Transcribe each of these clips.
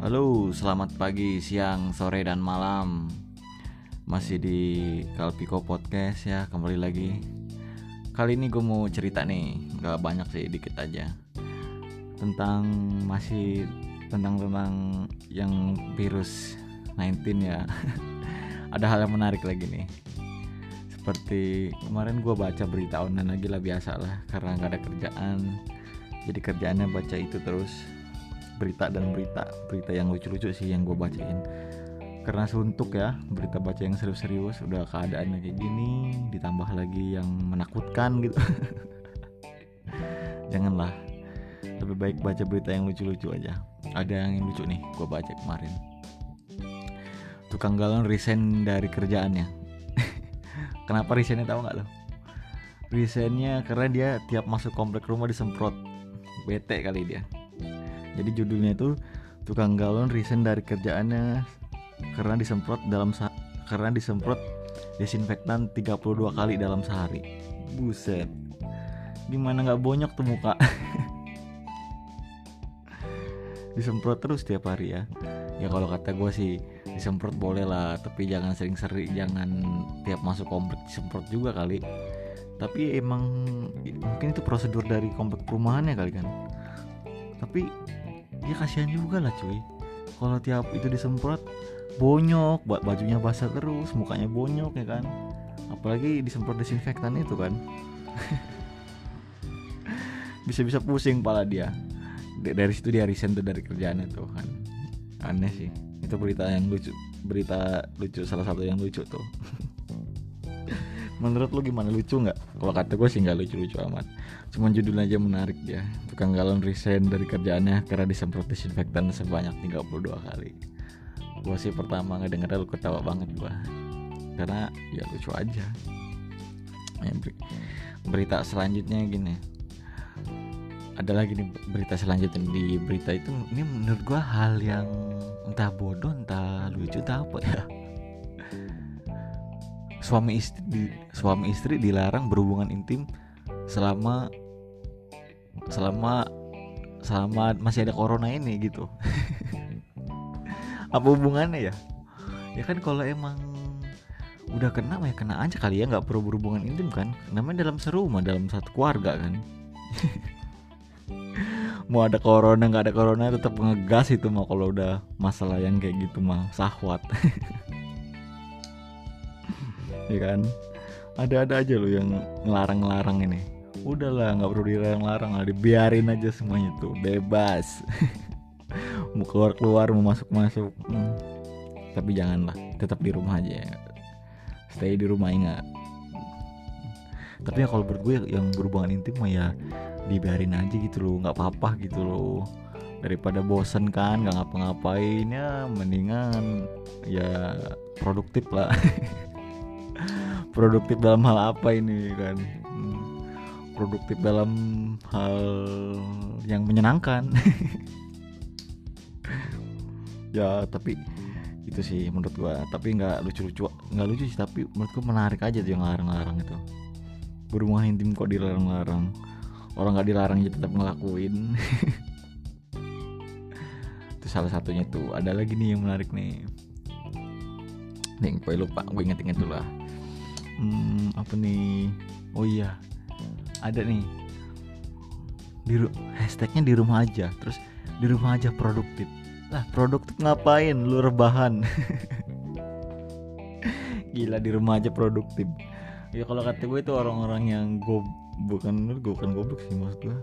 Halo, selamat pagi, siang, sore, dan malam. Masih di Kalpiko Podcast ya, kembali lagi. Kali ini gue mau cerita nih, gak banyak sih, dikit aja. Tentang masih tentang tentang yang virus 19 ya. Ada hal yang menarik lagi nih. Seperti kemarin gue baca berita online lagi lah biasa lah Karena gak ada kerjaan. Jadi kerjaannya baca itu terus berita dan berita berita yang lucu-lucu sih yang gue bacain. Karena suntuk ya berita baca yang serius-serius udah keadaannya kayak gini ditambah lagi yang menakutkan gitu. Janganlah lebih baik baca berita yang lucu-lucu aja. Ada yang lucu nih gue baca kemarin. Tukang galon resign dari kerjaannya. Kenapa resignnya tahu nggak lo resignnya karena dia tiap masuk komplek rumah disemprot. Bete kali dia jadi judulnya itu tukang galon resign dari kerjaannya karena disemprot dalam karena disemprot desinfektan 32 kali dalam sehari. Buset. Gimana nggak bonyok tuh muka? Disemprot terus tiap hari ya. Ya kalau kata gue sih disemprot boleh lah tapi jangan sering-sering jangan tiap masuk komplek disemprot juga kali. Tapi emang mungkin itu prosedur dari komplek perumahannya kali kan. Tapi ya kasihan juga lah cuy. Kalau tiap itu disemprot bonyok. Buat bajunya basah terus mukanya bonyok ya kan? Apalagi disemprot desinfektan itu kan? Bisa-bisa pusing pala dia. Dari situ dia resign tuh dari kerjaan itu kan? Aneh sih. Itu berita yang lucu berita lucu salah satu yang lucu tuh menurut lu gimana? Lucu nggak? Kalau kata gue sih nggak lucu-lucu amat. Cuman judulnya aja menarik dia. Tukang galon resign dari kerjaannya karena disemprot disinfektan sebanyak 32 kali. Gue sih pertama ngedenger lu ketawa banget gue karena ya lucu aja. Berita selanjutnya gini. Ada lagi nih berita selanjutnya. Di berita itu ini menurut gue hal yang entah bodoh entah lucu entah apa ya suami istri suami istri dilarang berhubungan intim selama selama selama masih ada corona ini gitu. Apa hubungannya ya? Ya kan kalau emang udah kena ya kena aja kali ya nggak perlu berhubungan intim kan? Namanya dalam serumah dalam satu keluarga kan? Mau ada corona nggak ada corona tetap ngegas itu mau kalau udah masalah yang kayak gitu mah sahwat ya kan? Ada-ada aja loh yang ngelarang-ngelarang ini. Udahlah nggak perlu dilarang-larang lah dibiarin aja semuanya tuh bebas. Mau keluar keluar mau masuk masuk hmm. tapi janganlah tetap di rumah aja. Stay di rumah ingat. Tapi ya kalau gue yang berhubungan intim mah ya dibiarin aja gitu loh nggak apa-apa gitu loh. Daripada bosen kan nggak ngapa-ngapain ya mendingan ya produktif lah produktif dalam hal apa ini kan? Hmm, produktif dalam hal yang menyenangkan. Ya tapi itu sih menurut gua. Tapi nggak lucu-lucu nggak lucu sih tapi menurut gua menarik aja tuh yang larang-larang itu. Berhubungan intim kok dilarang-larang. Orang nggak dilarang aja tetap ngelakuin. Itu salah satunya tuh. Ada lagi nih yang menarik nih. Nih gue lupa gue inget-inget dulu lah hmm, apa nih? Oh iya ada nih. Di hashtagnya di rumah aja terus di rumah aja produktif. Lah produktif ngapain? Lu rebahan. Gila di rumah aja produktif. Ya kalau kata gue itu orang-orang yang gue bukan gue bukan goblok sih maksud gue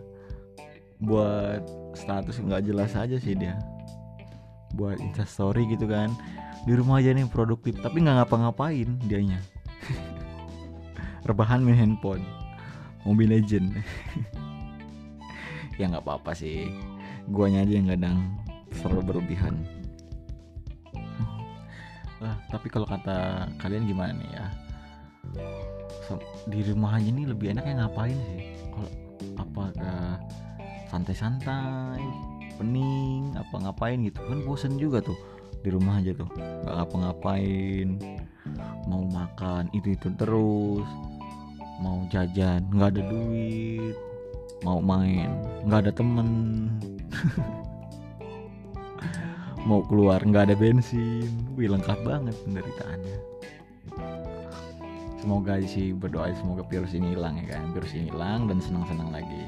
buat status nggak jelas aja sih dia. Buat instastory gitu kan. Di rumah aja nih produktif tapi nggak ngapa-ngapain dianya rebahan main handphone. Mobile Legend. Ya nggak apa-apa sih. Guanya aja yang kadang terlalu berlebihan. Lah tapi kalau kata kalian gimana nih ya? Di rumah aja nih lebih enaknya ngapain sih? Kalau apakah santai-santai pening apa ngapain gitu. Kan bosen juga tuh di rumah aja tuh. Nggak ngapa-ngapain mau makan itu itu terus mau jajan nggak ada duit mau main nggak ada temen. Mau keluar nggak ada bensin. Wih lengkap banget penderitaannya. Semoga sih berdoa semoga virus ini hilang ya kan. Virus ini hilang dan senang-senang lagi.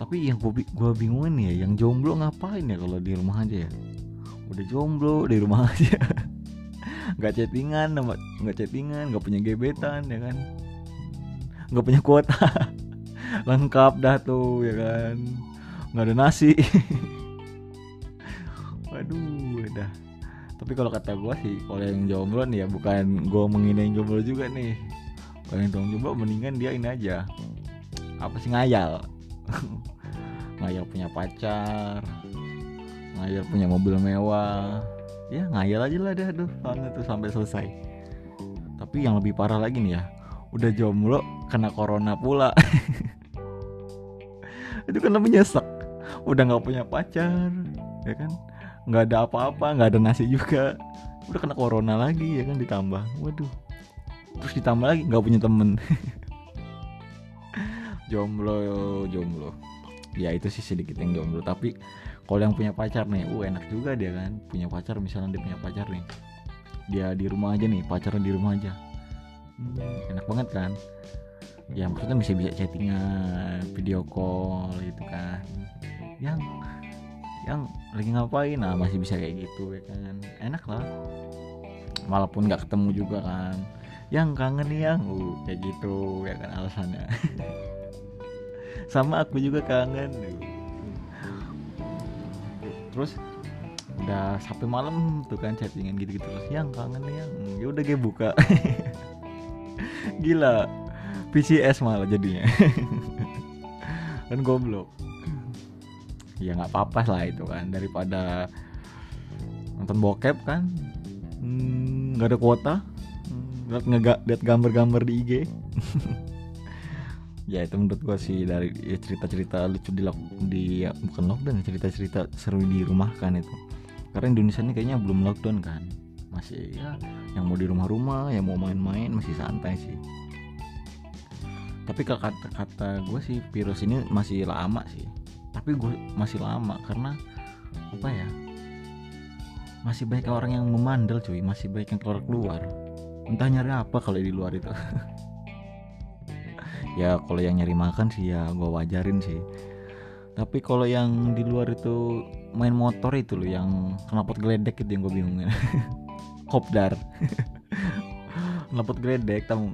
Tapi yang gue gua bingungin ya yang jomblo ngapain ya kalau di rumah aja ya? Udah jomblo di rumah aja nggak chattingan nggak chattingan nggak punya gebetan ya kan? Nggak punya kuota. Lengkap dah tuh ya kan? Nggak ada nasi. Waduh dah. Tapi kalau kata gue sih kalau yang jomblo nih ya bukan gue menghina yang jomblo juga nih. Kalau yang jomblo mendingan dia ini aja. Apa sih ngayal? Ngayal punya pacar ngayal punya mobil mewah ya ngayal aja lah dah tuh tuh sampai selesai. Tapi yang lebih parah lagi nih ya udah jomblo kena corona pula. Itu kena menyesek. Udah nggak punya pacar ya kan? Nggak ada apa-apa nggak ada nasi juga. Udah kena corona lagi ya kan ditambah. Waduh. Terus ditambah lagi nggak punya temen. Jomblo jomblo. Ya itu sih sedikit yang jomblo. Tapi kalau yang punya pacar nih uh enak juga dia kan. Punya pacar misalnya dia punya pacar nih dia di rumah aja nih pacarnya di rumah aja. Hmm, enak banget kan? Ya maksudnya bisa bisa chattingan video call gitu kan. Yang yang lagi ngapain? Nah masih bisa kayak gitu ya kan? Enak lah. Walaupun nggak ketemu juga kan. Yang kangen nih yang uh, kayak gitu ya kan alasannya. Sama aku juga kangen terus udah sampai malam tuh kan chattingan gitu-gitu terus yang kangen yang. Ya udah gue buka. Gila. PCS malah jadinya. Kan goblok. Ya nggak apa-apa lah itu kan daripada nonton bokep kan. Hmm, nggak hmm, ada kuota. Hmm, lihat lihat gambar-gambar di IG ya itu menurut gua sih dari ya, cerita-cerita lucu di, di ya, bukan lockdown ya, cerita-cerita seru di rumah kan itu. Karena Indonesia ini kayaknya belum lockdown kan. Masih ya yang mau di rumah-rumah yang mau main-main masih santai sih. Tapi kata-kata gue sih virus ini masih lama sih. Tapi gue masih lama karena apa ya masih banyak orang yang memandel cuy masih banyak yang keluar keluar entah nyari apa kalau di luar itu ya kalau yang nyari makan sih ya gue wajarin sih. Tapi kalau yang di luar itu main motor itu loh yang knalpot geledek itu yang gue bingung. Ya kopdar knalpot geledek tamu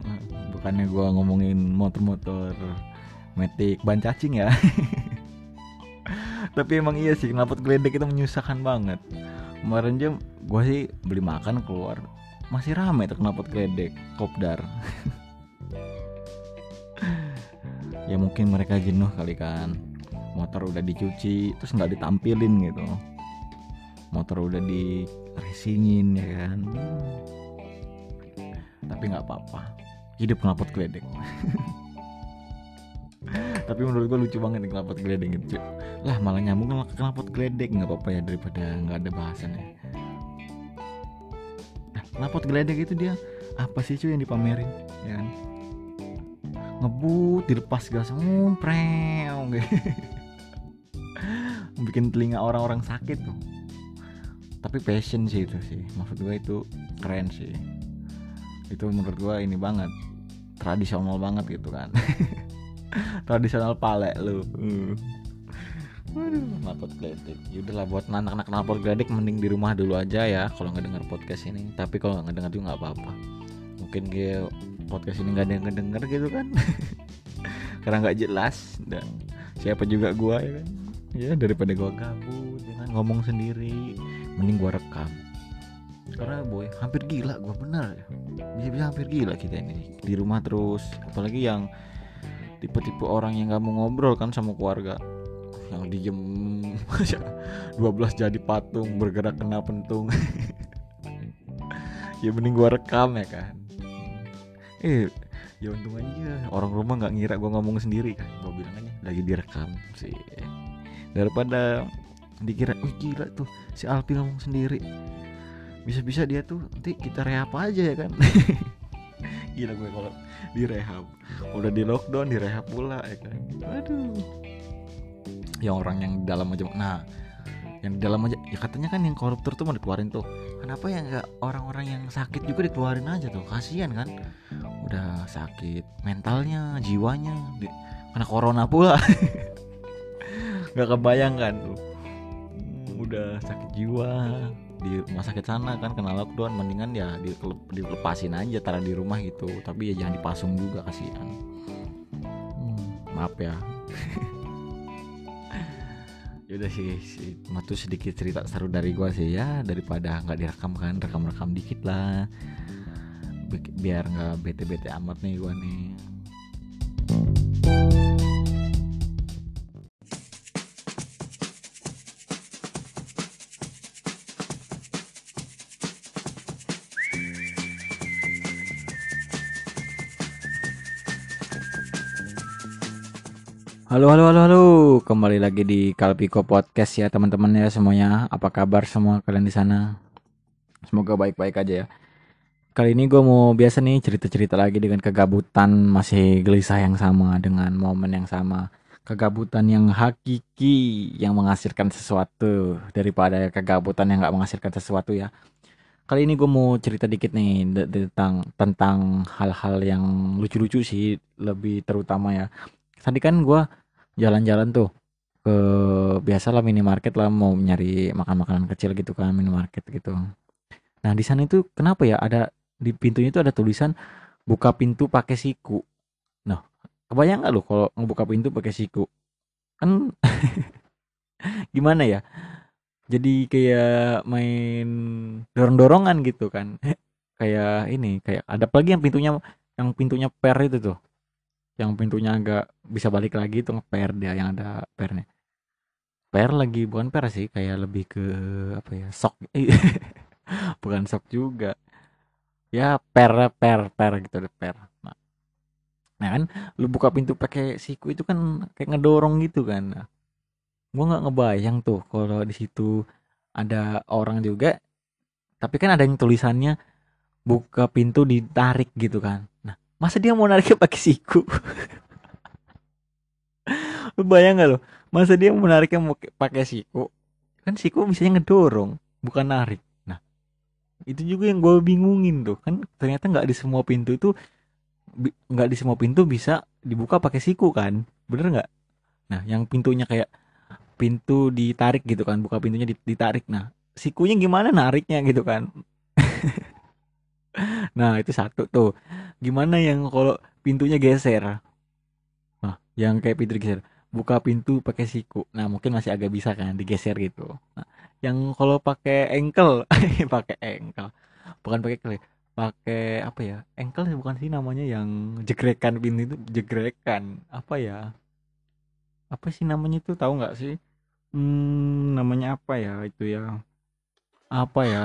bukannya gue ngomongin motor-motor metik ban cacing ya. Tapi emang iya sih knalpot geledek itu menyusahkan banget. Kemarin jam gue sih beli makan keluar masih ramai tuh knalpot geledek kopdar ya mungkin mereka jenuh kali kan. Motor udah dicuci terus nggak ditampilin gitu. Motor udah di racingin ya kan? Tapi nggak apa-apa. Hidup knalpot geledek. Tapi menurut gue lucu banget nih knalpot geledek gitu lah malah nyambung ke knalpot geledek. Nggak apa-apa ya daripada nggak ada bahasannya nah knalpot geledek itu dia apa sih cuy yang dipamerin? Ya kan ngebut dilepas gas ngumpreng bikin telinga orang-orang sakit tuh tapi passion sih itu sih maksud gue itu keren sih itu menurut gue ini banget tradisional banget gitu kan tradisional pale lu uh. Waduh, knalpot geledek. Yaudahlah buat anak-anak knalpot geledek mending di rumah dulu aja ya kalau nggak dengar podcast ini. Tapi kalau nggak dengar juga nggak apa-apa. Mungkin dia podcast ini nggak ada yang ngedenger gitu kan. Karena nggak jelas dan siapa juga gua ya kan. Ya daripada gua gabut, ya kan? ngomong sendiri, mending gua rekam karena boy hampir gila gue bener ya bisa-bisa hampir gila kita ini di rumah terus apalagi yang tipe-tipe orang yang gak mau ngobrol kan sama keluarga yang diem 12 jadi patung bergerak kena pentung ya mending gue rekam ya kan eh ya untung aja orang rumah nggak ngira gue ngomong sendiri. Kan gue bilang aja. Lagi direkam sih. Daripada dikira wih gila tuh si Alpi ngomong sendiri. Bisa-bisa dia tuh nanti kita rehab aja ya kan? Gila gue kalau direhab. Udah di lockdown direhab pula ya kan? Aduh. Yang orang yang dalam aja nah yang di dalam aja ya katanya kan yang koruptor tuh mau dikeluarin tuh kenapa ya nggak orang-orang yang sakit juga dikeluarin aja tuh? Kasihan kan? Udah sakit mentalnya jiwanya di, kena corona pula. Nggak kebayang kan tuh. Hmm, udah sakit jiwa di rumah sakit sana kan kena lockdown mendingan ya dilepasin aja taruh di rumah gitu. Tapi ya jangan dipasung juga kasihan. Hmm, maaf ya Yaudah sih, sih tuh sedikit cerita seru dari gua sih ya daripada nggak direkam kan rekam-rekam dikit lah. Bi- biar nggak bete-bete amat nih gua nih Halo halo halo halo. Kembali lagi di Kalpiko Podcast ya teman-teman ya semuanya. Apa kabar semua kalian di sana? Semoga baik-baik aja ya. Kali ini gue mau biasa nih cerita-cerita lagi dengan kegabutan masih gelisah yang sama dengan momen yang sama. Kegabutan yang hakiki yang menghasilkan sesuatu daripada kegabutan yang nggak menghasilkan sesuatu ya. Kali ini gue mau cerita dikit nih tentang tentang hal-hal yang lucu-lucu sih lebih terutama ya. Tadi kan gue jalan-jalan tuh ke biasalah minimarket lah mau nyari makan makanan kecil gitu kan minimarket gitu. Nah di sana itu kenapa ya? Ada di pintunya itu ada tulisan buka pintu pakai siku. Nah kebayang nggak lo kalau ngebuka pintu pakai siku? Kan gimana ya? Jadi kayak main dorong-dorongan gitu kan. Kayak ini kayak ada lagi yang pintunya yang pintunya per itu tuh yang pintunya agak bisa balik lagi tuh per dia yang ada pernya per lagi bukan per sih kayak lebih ke apa ya sok. Bukan sok juga. Ya per per per gitu deh per nah, nah kan lu buka pintu pakai siku itu kan kayak ngedorong gitu kan. Nah, gua nggak ngebayang tuh kalau di situ ada orang juga tapi kan ada yang tulisannya buka pintu ditarik gitu kan masa dia mau nariknya pakai siku? Lu bayang gak lo masa dia mau nariknya mau pakai siku? Kan siku bisanya ngedorong bukan narik. Nah itu juga yang gue bingungin tuh. Kan ternyata nggak di semua pintu itu nggak di semua pintu bisa dibuka pakai siku kan? Bener nggak? Nah yang pintunya kayak pintu ditarik gitu kan buka pintunya dit- ditarik. Nah sikunya gimana nariknya gitu kan nah itu satu tuh. Gimana yang kalau pintunya geser? Nah yang kayak pintu digeser buka pintu pakai siku. Nah mungkin masih agak bisa kan digeser gitu. Nah, yang kalau pakai engkel pakai engkel. Bukan pakai kle pakai apa ya? Engkel bukan sih namanya yang jegrekan pintu itu jegrekan. Apa ya? Apa sih namanya itu tahu nggak sih? Hmm, namanya apa ya itu ya? Apa ya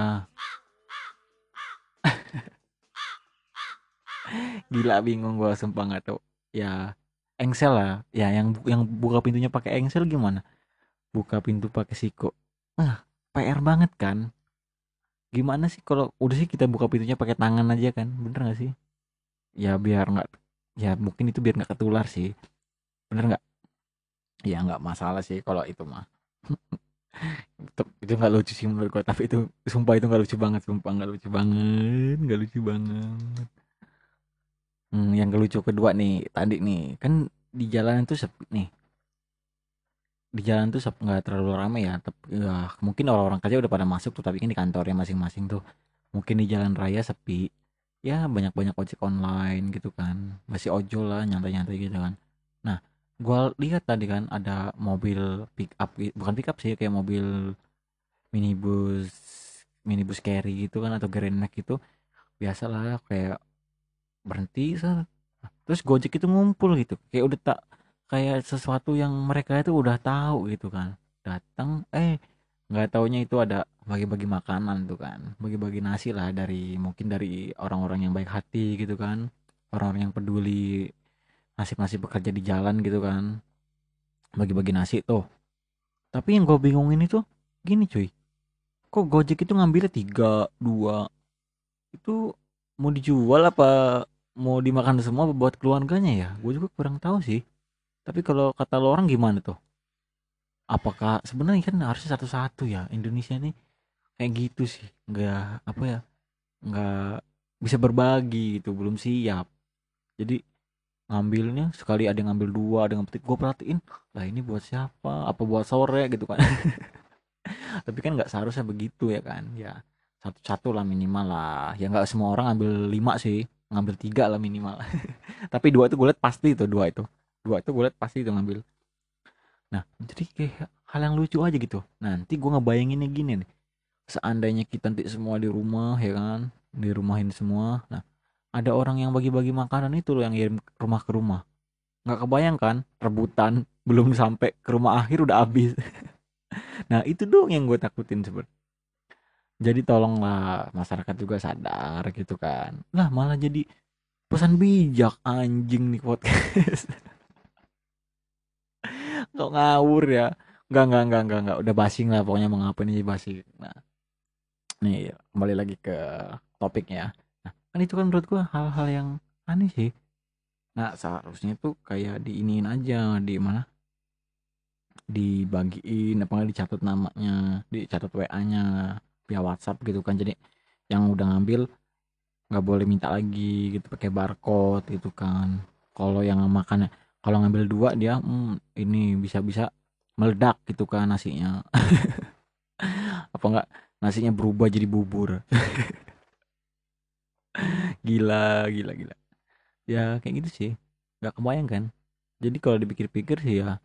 gila bingung gua sumpah nggak tahu. Ya engsel lah. Ya yang yang buka pintunya pakai engsel gimana? Buka pintu pakai siku ah PR banget kan? Gimana sih kalau udah sih kita buka pintunya pakai tangan aja kan? Bener nggak sih? Ya biar nggak ya mungkin itu biar nggak ketular sih. Bener nggak? Ya nggak masalah sih kalau itu mah. Itu nggak lucu sih menurut gua tapi itu sumpah itu nggak lucu banget sumpah nggak lucu banget nggak lucu banget Hmm, yang lucu kedua nih tadi nih. Kan di jalan itu sepi nih. Di jalan tuh nggak terlalu ramai ya tapi ya, mungkin orang-orang kerja udah pada masuk tuh tapi kan di kantornya masing-masing tuh. Mungkin di jalan raya sepi. Ya banyak-banyak ojek online gitu kan. Masih ojol lah nyantai-nyantai gitu kan. Nah gua lihat tadi kan ada mobil pick up bukan pick up sih kayak mobil minibus minibus carry gitu kan atau Grand Max gitu. Biasalah kayak berhenti terus Gojek itu ngumpul gitu. Kayak udah tak kayak sesuatu yang mereka itu udah tahu gitu kan. Datang eh nggak taunya itu ada bagi-bagi makanan tuh kan. Bagi-bagi nasi lah dari mungkin dari orang-orang yang baik hati gitu kan. Orang-orang yang peduli nasib-nasib bekerja di jalan gitu kan. Bagi-bagi nasi tuh. Tapi yang gue bingungin itu gini cuy. Kok Gojek itu ngambilnya tiga dua? Itu mau dijual apa mau dimakan semua buat keluarganya ya? Gue juga kurang tahu sih. Tapi kalau kata lo orang gimana tuh? Apakah sebenarnya kan harusnya satu-satu ya Indonesia nih kayak gitu sih. Nggak apa ya nggak bisa berbagi gitu belum siap. Jadi ngambilnya sekali ada yang ngambil dua ada yang petik. Gue perhatiin lah ini buat siapa? Apa buat sore gitu kan? Tapi kan nggak seharusnya begitu ya kan? Ya satu-satu lah minimal lah. Ya nggak semua orang ngambil lima sih ngambil tiga lah minimal. Tapi dua itu gue liat pasti itu dua itu. Dua itu gue liat pasti itu ngambil. Nah jadi kayak hal yang lucu aja gitu. Nanti gue ngebayanginnya gini nih. Seandainya kita nanti semua di rumah ya kan? Di rumahin semua. Nah ada orang yang bagi-bagi makanan itu loh yang kirim rumah ke rumah. Nggak kebayang kan? Rebutan belum sampai ke rumah akhir udah habis. Nah itu dong yang gue takutin sebenarnya jadi tolonglah masyarakat juga sadar gitu kan lah malah jadi pesan bijak anjing nih podcast kok ngawur ya Enggak, enggak, enggak, enggak, enggak. Udah basing lah pokoknya mau ngapain ini basing. Nah, nih kembali lagi ke topiknya. Nah, kan itu kan menurut gua hal-hal yang aneh sih. Nah, seharusnya itu kayak diiniin aja di mana? Dibagiin apa nggak dicatat namanya, dicatat WA-nya via WhatsApp gitu kan. Jadi yang udah ngambil nggak boleh minta lagi gitu pakai barcode gitu kan. Kalau yang makannya kalau ngambil dua dia hmm, ini bisa-bisa meledak gitu kan nasinya. Apa enggak nasinya berubah jadi bubur. Gila gila gila. Ya kayak gitu sih. Nggak kebayang kan? Jadi kalau dipikir-pikir sih ya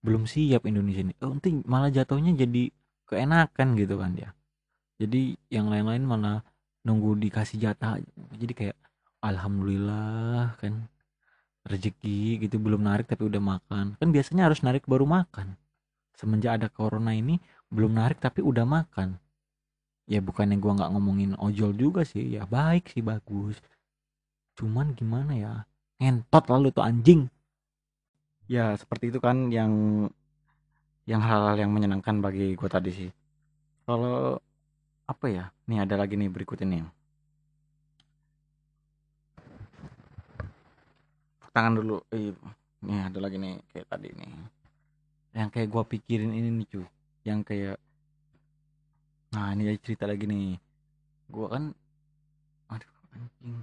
belum siap Indonesia ini oh, nanti malah jatuhnya jadi keenakan gitu kan ya jadi yang lain-lain malah nunggu dikasih jatah. Jadi kayak alhamdulillah kan. Rezeki gitu belum narik tapi udah makan. Kan biasanya harus narik baru makan. Semenjak ada corona ini belum narik tapi udah makan. Ya bukannya gua nggak ngomongin ojol juga sih. Ya baik sih bagus. Cuman gimana ya ngentot lalu tuh anjing. Ya seperti itu kan yang yang hal-hal yang menyenangkan bagi gua tadi sih. Kalau apa ya? Nih ada lagi nih berikut ini. Tangan dulu. Eh, nih ada lagi nih kayak tadi nih. Yang kayak gua pikirin ini nih cuy. Yang kayak nah ini cerita lagi nih. Gua kan aduh anjing.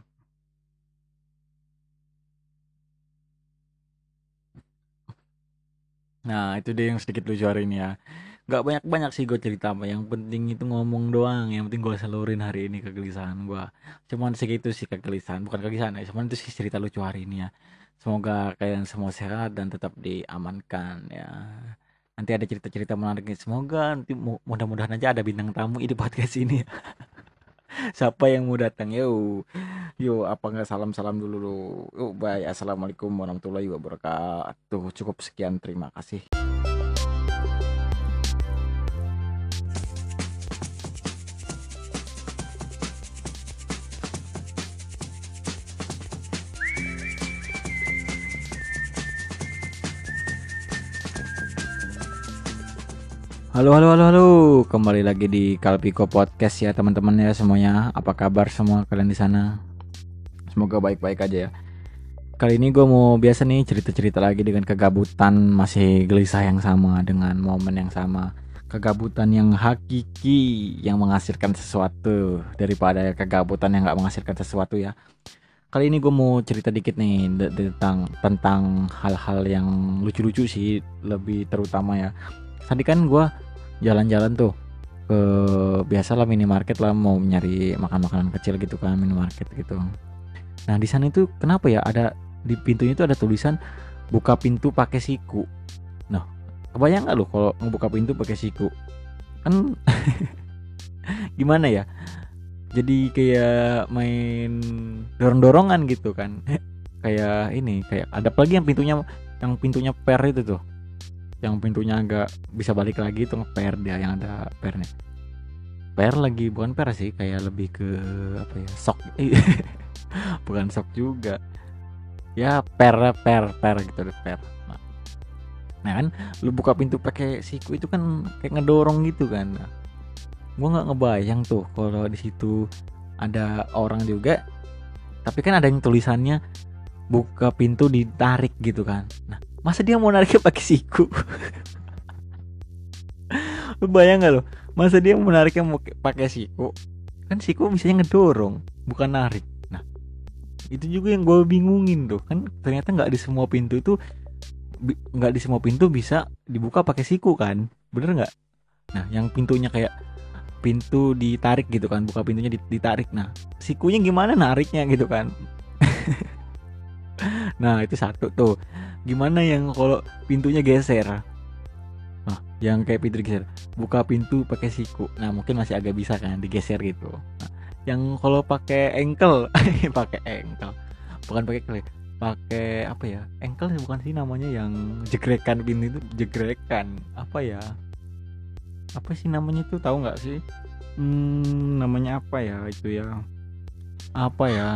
Nah itu dia yang sedikit lucu hari ini ya nggak banyak banyak sih gue cerita apa yang penting itu ngomong doang. Yang penting gue salurin hari ini kegelisahan gue cuman segitu sih kegelisahan. Bukan kegelisahan ya cuman itu sih cerita lucu hari ini ya. Semoga kalian semua sehat dan tetap diamankan ya. Nanti ada cerita-cerita menarik semoga nanti mudah-mudahan aja ada bintang tamu di podcast ini siapa yang mau datang? Yuk yuk apa nggak salam salam dulu yuk bye. Assalamualaikum warahmatullahi wabarakatuh. Cukup sekian. Terima kasih Halo halo halo halo, kembali lagi di Kalpiko Podcast ya teman-teman ya semuanya. Apa kabar semua kalian di sana? Semoga baik-baik aja ya. Kali ini gue mau biasa nih cerita-cerita lagi dengan kegabutan masih gelisah yang sama dengan momen yang sama. Kegabutan yang hakiki yang menghasilkan sesuatu daripada kegabutan yang nggak menghasilkan sesuatu ya. Kali ini gue mau cerita dikit nih tentang tentang hal-hal yang lucu-lucu sih, lebih terutama ya. Tadi kan gue jalan-jalan tuh. Ke biasa lah minimarket lah mau nyari makan makanan kecil gitu kan minimarket gitu. Nah di sana itu kenapa ya? Ada di pintunya itu ada tulisan buka pintu pakai siku. Nah kebayang nggak lo kalau ngebuka pintu pakai siku? Kan gimana ya? Jadi kayak main dorong-dorongan gitu kan. Kayak ini kayak ada lagi yang pintunya yang pintunya per itu tuh yang pintunya agak bisa balik lagi itu ngeper dia yang ada pernya. Per lagi bukan per sih kayak lebih ke apa ya sok. Bukan sok juga. Ya per per per gitu deh per. Nah, nah kan lu buka pintu pakai siku itu kan kayak ngedorong gitu kan. Nah, gua nggak ngebayang tuh kalau di situ ada orang juga tapi kan ada yang tulisannya buka pintu ditarik gitu kan. Nah masa dia mau nariknya pakai siku? Lu bayang gak lo masa dia menariknya mau pakai siku? Kan siku misalnya ngedorong bukan narik. Nah itu juga yang gue bingungin tuh. Kan ternyata nggak di semua pintu itu nggak di semua pintu bisa dibuka pakai siku kan? Bener nggak? Nah yang pintunya kayak pintu ditarik gitu kan buka pintunya ditarik. Nah sikunya gimana nariknya gitu kan nah itu satu tuh. Gimana yang kalau pintunya geser? Nah yang kayak pintu geser buka pintu pakai siku. Nah mungkin masih agak bisa kan digeser gitu. Nah, yang kalau pakai engkel pakai engkel. Bukan pakai klik pakai apa ya? Engkel bukan sih namanya yang jegrekan pintu itu? Jegrekan. Apa ya? Apa sih namanya itu? Tahu nggak sih? Hmm, namanya apa ya itu ya? Apa ya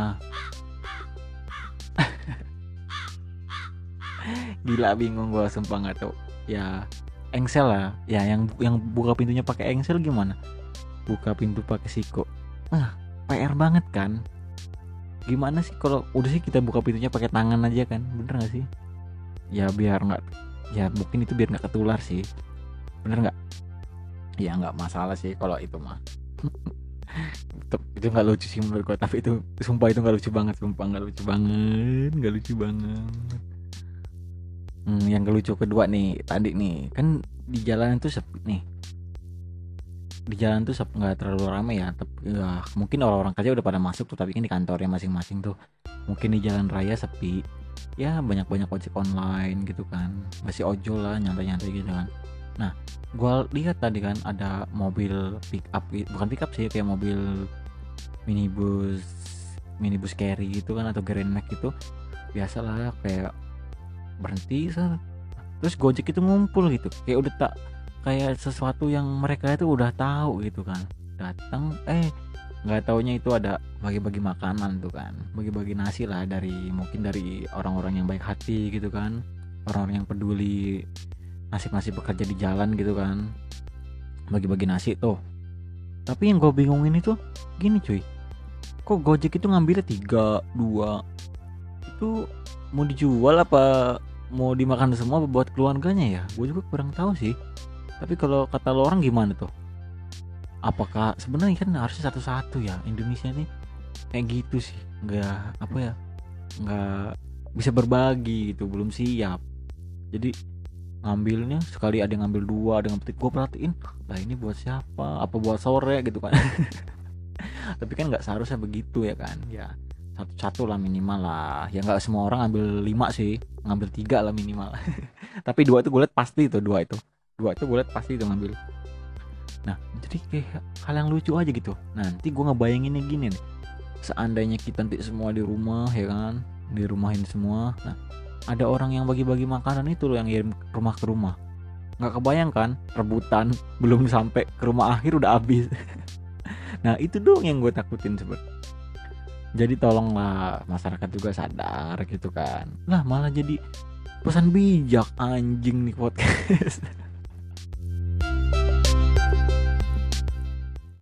gila bingung gue sumpah nggak tahu. Ya engsel lah. Ya yang yang buka pintunya pakai engsel gimana? Buka pintu pakai siko. Ah PR banget kan? Gimana sih kalau udah sih kita buka pintunya pakai tangan aja kan? Bener gak sih? Ya biar nggak ya mungkin itu biar nggak ketular sih. Bener nggak? Ya nggak masalah sih kalau itu mah itu nggak lucu sih menurut gue tapi itu sumpah itu nggak lucu banget sumpah nggak lucu banget nggak lucu banget. Hmm, yang lucu kedua nih tadi nih kan di jalan tuh sepi nih. Di jalan tuh nggak terlalu ramai ya tapi ya, mungkin orang-orang kerja udah pada masuk tuh tapi kan di kantornya masing-masing tuh. Mungkin di jalan raya sepi ya banyak-banyak ojek online gitu kan. Masih ojol lah nyantai-nyantai gitu kan nah gue lihat tadi kan ada mobil pick up bukan pick up sih kayak mobil minibus minibus carry gitu kan atau Grand Max gitu. Biasalah kayak berhenti sah. terus Gojek itu ngumpul gitu. Kayak udah tak kayak sesuatu yang mereka itu udah tahu gitu kan. Datang eh nggak taunya itu ada bagi-bagi makanan tuh kan. Bagi-bagi nasi lah dari mungkin dari orang-orang yang baik hati gitu kan. Orang-orang yang peduli nasib-nasib bekerja di jalan gitu kan. Bagi-bagi nasi tuh. Tapi yang gue bingungin itu gini cuy. Kok Gojek itu ngambilnya tiga dua? Itu mau dijual apa mau dimakan semua buat keluarganya ya? Gue juga kurang tahu sih. Tapi kalau kata lo orang gimana tuh? Apakah sebenarnya kan harusnya satu-satu ya Indonesia nih kayak gitu sih. Nggak apa ya? Nggak bisa berbagi gitu. Belum siap. Jadi ngambilnya sekali ada yang ngambil dua ada yang petik gue perhatiin lah ini buat siapa? Apa buat sore? Gitu kan. Tapi kan nggak seharusnya begitu ya kan? Ya satu satu lah minimal lah. Ya nggak semua orang ngambil lima sih. Ngambil tiga lah minimal. Tapi dua itu gue liat pasti itu dua itu. Dua itu gue liat pasti itu ngambil. Nah jadi kayak hal yang lucu aja gitu. Nanti gue ngebayanginnya gini nih. Seandainya kita nanti semua di rumah ya kan? Di rumahin semua. Nah ada orang yang bagi-bagi makanan itu loh yang ngirim rumah ke rumah. Nggak kebayangkan rebutan belum sampai ke rumah akhir udah habis. Nah itu dong yang gue takutin sebenarnya. Jadi tolonglah masyarakat juga sadar gitu kan. Lah malah jadi pesan bijak anjing nih podcast